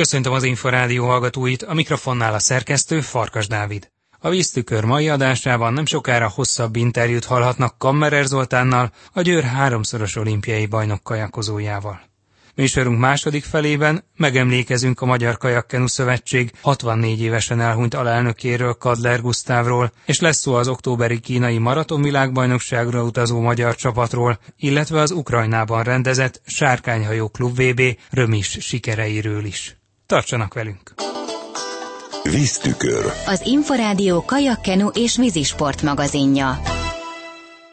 Köszöntöm az Inforádió hallgatóit, a mikrofonnál a szerkesztő Farkas Dávid. A víztükör mai adásában nem sokára hosszabb interjút hallhatnak Kammerer Zoltánnal, a Győr háromszoros olimpiai bajnok kajakozójával. Műsorunk második felében megemlékezünk a Magyar Kajakkenu Szövetség 64 évesen elhunyt alelnökéről, Kadler Gusztávról, és lesz szó az októberi kínai maratonvilágbajnokságra utazó magyar csapatról, illetve az Ukrajnában rendezett Sárkányhajó Klub VB römis sikereiről is. Tartsanak velünk! Víztükör. Az Inforádió kajakkenu és vízisport magazinja.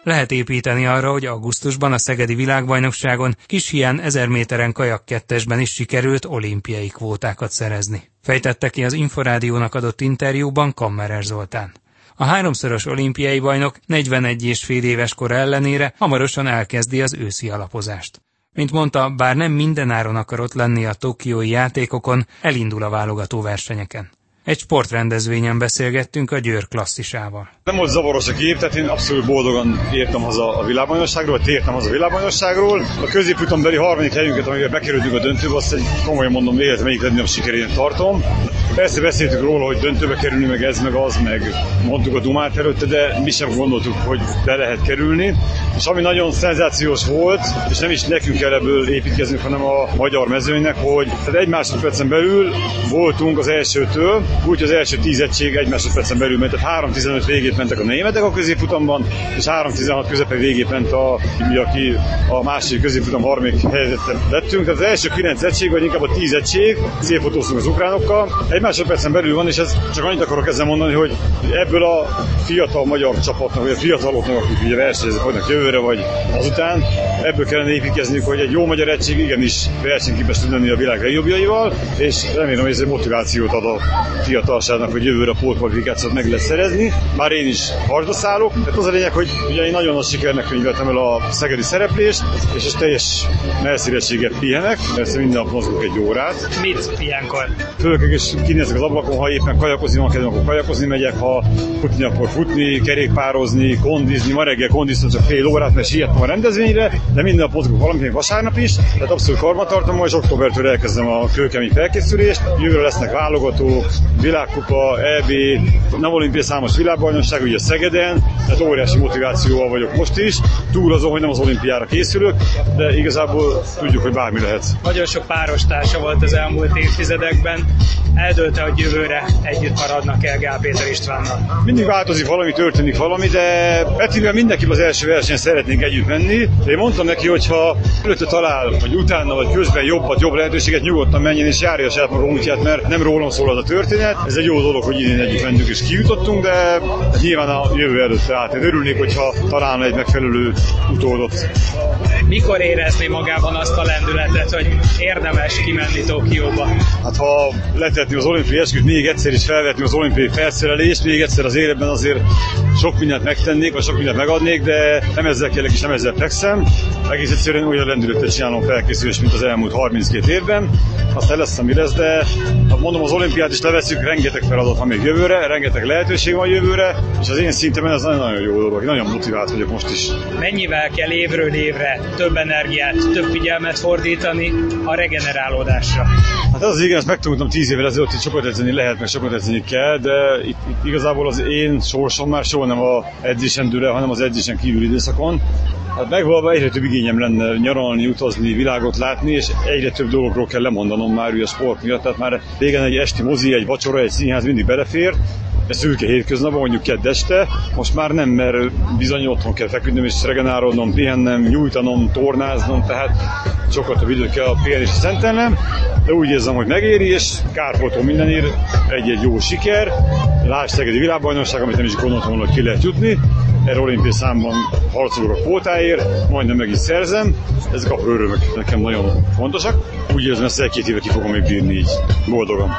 Lehet építeni arra, hogy augusztusban a Szegedi Világbajnokságon kis hián 1000 méteren kajakkettesben is sikerült olimpiai kvótákat szerezni. Fejtette ki az Inforádiónak adott interjúban Kammerer Zoltán. A háromszoros olimpiai bajnok 41 és fél éves kor ellenére hamarosan elkezdi az őszi alapozást. Mint mondta, bár nem mindenáron akarott lenni a tokiói játékokon, elindul a válogató versenyeken. Egy sportrendezvényen beszélgettünk a Győr klasszisával. Nem volt zavaros a kép, tehát én abszolút boldogan értem haza a világbajnokságról, tértem haza a világbajnokságról. A középúton beli harmadik helyünket, amivel bekerültünk a döntőbe, azt egy komolyan mondom, életem egyik legnagyobb sikerének tartom. Persze beszéltük róla, hogy döntőbe kerülni, meg ez, meg az, meg mondtuk a Dumát előtte, de mi sem gondoltuk, hogy be lehet kerülni. És ami nagyon szenzációs volt, és nem is nekünk kell ebből építkezni, hanem a magyar mezőnynek, hogy tehát egy másodpercen belül voltunk az elsőtől, úgy az első tíz egység egy másodpercen belül ment, tehát 3-15 végét mentek a németek a középutamban, és 3-16 közepe végét ment a, mi, aki a másik középutam harmadik helyzetet lettünk. Tehát az első 9 egység, vagy inkább a 10 egység, szélfotóztunk az ukránokkal. Egy másodpercen belül van, és ez csak annyit akarok ezzel mondani, hogy ebből a fiatal magyar csapatnak, vagy a fiataloknak, akik ugye versenyeznek, vagynak jövőre, vagy azután, ebből kellene építkezni, hogy egy jó magyar egység igenis versenyképes tud lenni a világ legjobbjaival, és remélem, hogy ez egy motivációt ad a fiatalságnak, hogy jövőre a pólkvalifikációt meg lehet szerezni. Már én is harcba szállok. Tehát az a lényeg, hogy ugye én nagyon nagy sikernek könyveltem el a szegedi szereplést, és ez teljes messzélességet pihenek, persze minden nap mozgok egy órát. Mit ilyenkor? Fölök és kinézek az ablakon, ha éppen kajakozni van kedvem, akkor kajakozni megyek, ha futni, akkor futni, kerékpározni, kondizni. Ma reggel kondiztam csak fél órát, mert siettem a rendezvényre, de minden nap mozgok valamit, vasárnap is, tehát abszolút karbantartom, és októbertől elkezdem a kőkemény felkészülést. Jövőre lesznek válogatók, világkupa, EB, nem olimpia számos világbajnokság, ugye Szegeden, tehát óriási motivációval vagyok most is, túl azon, hogy nem az olimpiára készülök, de igazából tudjuk, hogy bármi lehet. Nagyon sok párostársa volt az elmúlt évtizedekben, eldőlte, hogy jövőre együtt maradnak el Gál Péter Istvánnal. Mindig változik valami, történik valami, de Petivel mindenki az első versenyen szeretnénk együtt menni. De én mondtam neki, hogy ha előtte talál, vagy utána, vagy közben jobbat, jobb lehetőséget nyugodtan menjen és járja saját maga útját, mert nem rólam szól az a történet. Ez egy jó dolog, hogy idén együtt mentünk és kijutottunk, de nyilván a jövő előtt állt. Én örülnék, hogyha találna egy megfelelő utódot. Mikor érezni magában azt a lendületet, hogy érdemes kimenni Tokióba? Hát ha letetni az olimpiai esküt, még egyszer is felvetni az olimpiai felszerelést, még egyszer az életben azért sok mindent megtennék, vagy sok mindent megadnék, de nem ezzel kellek és nem ezzel fekszem. Egész egyszerűen olyan lendületet csinálom felkészülés, mint az elmúlt 32 évben. Aztán lesz, ami lesz, de ha mondom, az olimpiát is leveszünk, rengeteg feladat van még jövőre, rengeteg lehetőség van jövőre, és az én szintemen ez nagyon-nagyon jó dolog, nagyon motivált vagyok most is. Mennyivel kell évről évre több energiát, több figyelmet fordítani a regenerálódásra? Hát az, igen, ezt megtanultam 10 évvel ezelőtt, hogy sokat edzeni lehet, meg sokat edzeni kell, de itt, itt igazából az én sorsom már soha nem a edzésen dől hanem az edzésen kívül időszakon. Hát megvalva egyre több igényem lenne nyaralni, utazni, világot látni, és egyre több dologról kell lemondanom már ugye a sport miatt. Tehát már régen egy esti mozi, egy vacsora, egy színház mindig belefér, de szürke hétköznapban, mondjuk kedd este, most már nem, mert bizony otthon kell feküdnöm és regenerálódnom, pihennem, nyújtanom, tornáznom, tehát sokat több időt kell a pihenésre szentelnem, de úgy érzem, hogy megéri, és kárpótol mindenért egy-egy jó siker. Lásd Szegedi világbajnokság, amit nem is gondoltam volna, ki lehet jutni. Erre olimpiai számban harcolok a kvótáért, majdnem meg is szerzem. Ezek apró örömök nekem nagyon fontosak. Úgy érzem, ezt egy-két éve ki fogom még bírni így boldogan.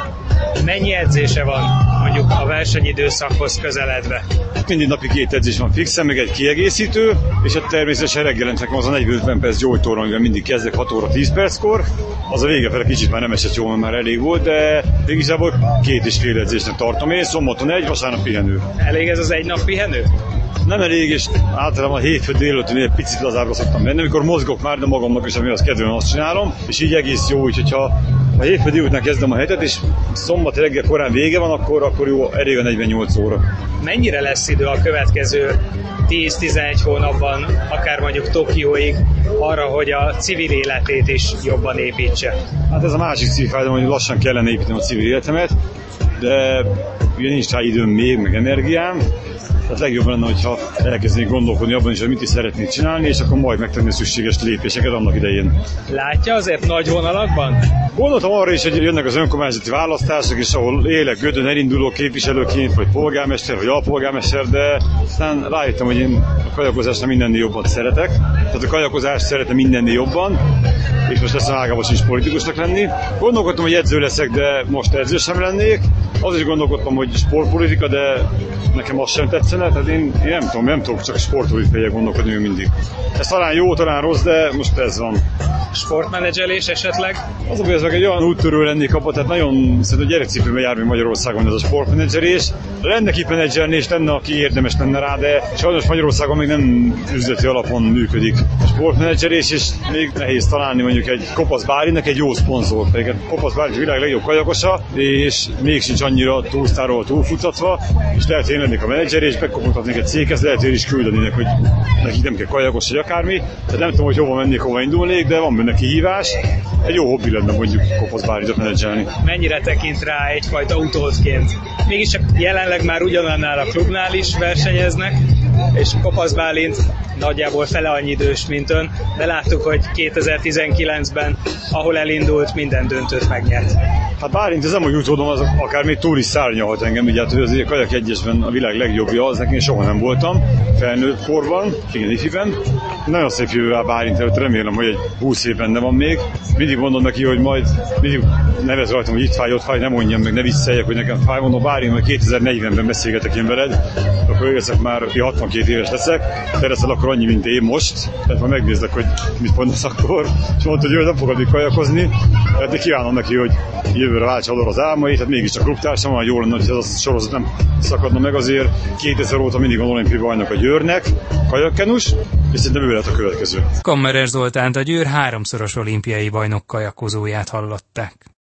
Mennyi edzése van mondjuk a versenyidőszakhoz közeledve? Mindig napi két edzés van fixen, meg egy kiegészítő, és hát természetesen reggelent nekem az a 40 perc gyógytorna, amivel mindig kezdek 6 óra 10 perckor. Az a vége fele kicsit már nem esett jól, mert már elég volt, de igazából két és fél edzésnek tartom én, szombaton egy, vasárnap pihenő. Elég ez az egy nap pihenő? Nem elég, és általában a hétfő délután egy picit lazábbra szoktam menni, amikor mozgok már, de magamnak is, ami az kedvem, azt csinálom, és így egész jó, úgyhogy ha ha hétfő délután kezdem a hetet, és szombat reggel korán vége van, akkor, akkor jó, elég a 48 óra. Mennyire lesz idő a következő 10-11 hónapban, akár mondjuk Tokióig, arra, hogy a civil életét is jobban építse? Hát ez a másik szívfájdalom, hogy lassan kellene építeni a civil életemet, de ugye nincs rá időm még, meg energiám, tehát legjobb lenne, hogyha elkezdenék gondolkodni abban is, hogy mit is szeretnék csinálni, és akkor majd megtenni a szükséges lépéseket annak idején. Látja azért nagy vonalakban? Gondoltam arra is, hogy jönnek az önkormányzati választások, és ahol élek Gödön elinduló képviselőként, vagy polgármester, vagy alpolgármester, de aztán rájöttem, hogy én a kajakozást mindennél jobban szeretek. Tehát a kajakozást szeretem mindennél jobban, és most lesz ágában is politikusnak lenni. Gondolkodtam, hogy edző leszek, de most edző sem lennék. Az is gondolkodtam, hogy sportpolitika, de nekem az sem tetszene, tehát én, én nem tudom, nem tudok csak sportpolitikai gondolkodni mindig. Ez talán jó, talán rossz, de most ez van. Sportmenedzselés esetleg? Az hogy ez meg egy olyan úttörő lennék kapott, tehát nagyon szerintem gyerekcipőben jár Magyarországon ez a sportmenedzselés. Lenne ki menedzselni, és lenne, aki érdemes lenne rá, de sajnos Magyarországon még nem üzleti alapon működik a sportmenedzselés, és még nehéz találni mondjuk egy Kopasz Bálinak egy jó szponzor. Pedig Kopasz Bálin a világ legjobb kajakosa, és még sincs annyira túlsztáról túlfutatva, és lehet, hogy én lennék a menedzser, és bekopogtatnék egy céghez, lehet, hogy is küldenének, hogy neki nem kell kajakos, vagy akármi. Tehát nem tudom, hogy hova mennék, hova indulnék, de van benne kihívás. Egy jó hobbi lenne mondjuk Kopasz Bálinot menedzselni. Mennyire tekint rá egyfajta utódként? Mégiscsak jelenleg már ugyanannál a klubnál is versenyeznek, és Kopasz Bálint nagyjából fele annyi idős, mint ön, de láttuk, hogy 2019-ben, ahol elindult, minden döntőt megnyert. Hát Bálint ez nem úgy utódom, az akár még túl is szárnyalhat engem, ugye hát azért kajak egyesben a világ legjobbja, az nekem soha nem voltam, felnőtt korban, igen, ifiben. Nagyon szép jövővel Bálint előtt, remélem, hogy egy 20 év benne van még. Mindig mondom neki, hogy majd mindig nevez rajtam, hogy itt fáj, ott fáj, nem mondjam meg, ne visszajeljek, hogy nekem fáj, mondom, Bálint, hogy 2040-ben beszélgetek én veled, akkor leszek már 62 éves leszek, te leszel akkor annyi, mint én most, tehát majd megnézlek, hogy mit mondasz akkor, és mondta, hogy ő nem fog addig kajakozni, hát de kívánom neki, hogy jövőre váltsa az álmait, tehát mégiscsak klubtársam van, jól lenne, hogy ez a sorozat nem szakadna meg azért. 2000 óta mindig van olimpiai bajnok a Győrnek, kajakkenus, és szerintem ő lett a következő. Kammerer Zoltánt a Győr háromszoros olimpiai bajnok kajakozóját hallották.